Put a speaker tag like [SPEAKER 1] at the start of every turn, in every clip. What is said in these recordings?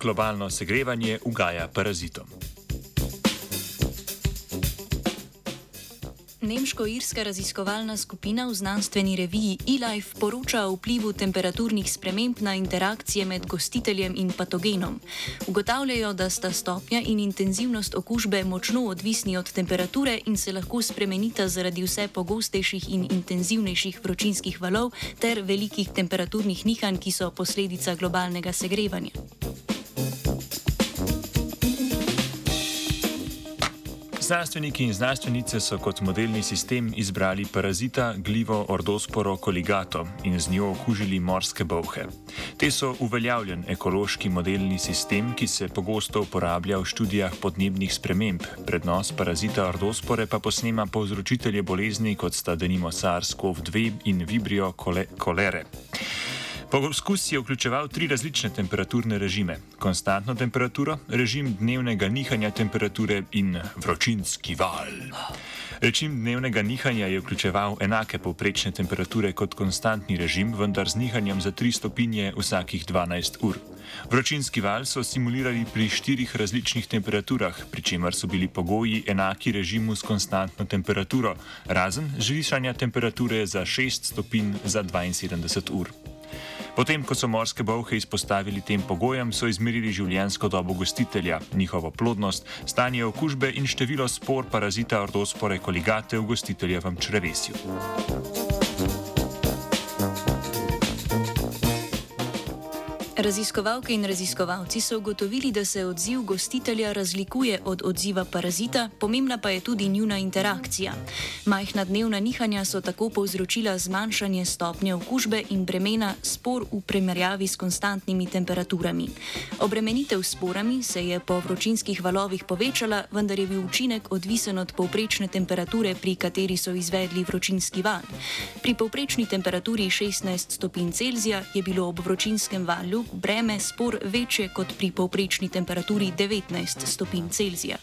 [SPEAKER 1] globalno segrevanje ugaja parazitom.
[SPEAKER 2] Nemško-irska raziskovalna skupina v znanstveni reviji eLife poroča o vplivu temperaturnih sprememb na interakcije med gostiteljem in patogenom. Ugotavljajo, da sta stopnja in intenzivnost okužbe močno odvisni od temperature in se lahko spremenita zaradi vse pogostejših in intenzivnejših vročinskih valov ter velikih temperaturnih nihanj, ki so posledica globalnega segrevanja.
[SPEAKER 1] Znanstveniki in znanstvenice so kot modelni sistem izbrali parazita glivo ordosporo coligato in z njo okužili morske bolhe. Te so uveljavljen ekološki modelni sistem, ki se pogosto uporablja v študijah podnebnih sprememb. Prednos parazita ordospore pa posnema povzročitelje bolezni, kot sta denimo SARS-CoV-2 in vibrio kolere. Poskus je vključeval tri različne temperaturne režime: konstantno temperaturo, režim dnevnega nihanja temperature in vročinski val. Režim dnevnega nihanja je vključeval enake povprečne temperature kot konstantni režim, vendar z nihanjem za 3 stopinje vsakih 12 ur. Vročinski val so simulirali pri štirih različnih temperaturah, pri čemer so bili pogoji enaki režimu s konstantno temperaturo, razen zvišanja temperature za 6 stopinj za 72 ur. Potem, ko so morske bolhe izpostavili tem pogojem, so izmerili življenjsko dobo gostitelja, njihovo plodnost, stanje okužbe in število spor parazita ordospore koligate v gostiteljevem črevesju.
[SPEAKER 2] Raziskovalke in raziskovalci so ugotovili, da se odziv gostitelja razlikuje od odziva parazita, pomembna pa je tudi njuna interakcija. Majhna dnevna nihanja so tako povzročila zmanjšanje stopnje okužbe in bremena spor v primerjavi s konstantnimi temperaturami. Obremenitev sporami se je po vročinskih valovih povečala, vendar je bil učinek odvisen od povprečne temperature, pri kateri so izvedli vročinski val. Pri povprečni temperaturi 16 stopinj Celzija je bilo ob vročinskem valju breme spor večje kot pri povprečni temperaturi 19 stopinj Celzija.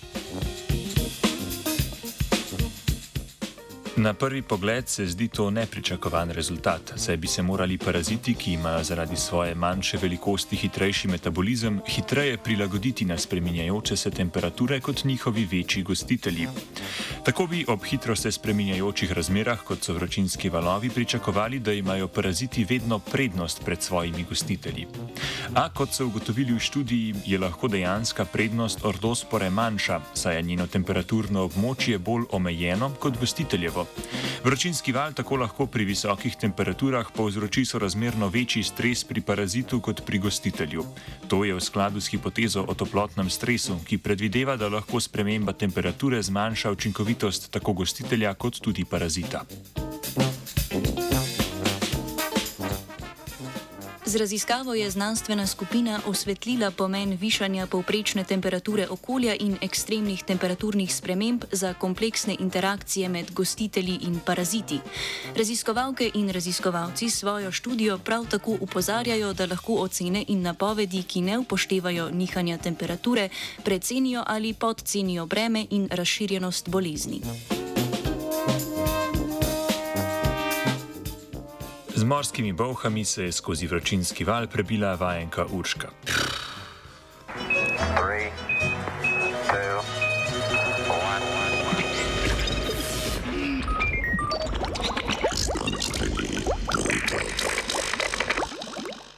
[SPEAKER 1] Na prvi pogled se zdi to nepričakovan rezultat, saj bi se morali paraziti, ki imajo zaradi svoje manjše velikosti hitrejši metabolizem, hitreje prilagoditi na spreminjajoče se temperature kot njihovi večji gostitelji. Tako bi ob hitro se spreminjajočih razmerah, kot so vročinski valovi, pričakovali, da imajo paraziti vedno prednost pred svojimi gostitelji. A kot so ugotovili v študiji, je lahko dejanska prednost ordospore manjša, saj je njeno temperaturno območje bolj omejeno kot gostiteljevo. Vročinski val tako lahko pri visokih temperaturah povzroči sorazmerno večji stres pri parazitu kot pri gostitelju. To je v skladu s hipotezo o toplotnem stresu, ki predvideva, da lahko sprememba temperature zmanjša učinkovitost tako gostitelja kot tudi parazita.
[SPEAKER 2] Z raziskavo je znanstvena skupina osvetlila pomen višanja povprečne temperature okolja in ekstremnih temperaturnih sprememb za kompleksne interakcije med gostitelji in paraziti. Raziskovalke in raziskovalci svojo študijo prav tako upozarjajo, da lahko ocene in napovedi, ki ne upoštevajo nihanja temperature, precenijo ali podcenijo breme in razširjenost bolezni.
[SPEAKER 1] Z morskimi bohami se je skozi vročinski val prebila vajenka Urška.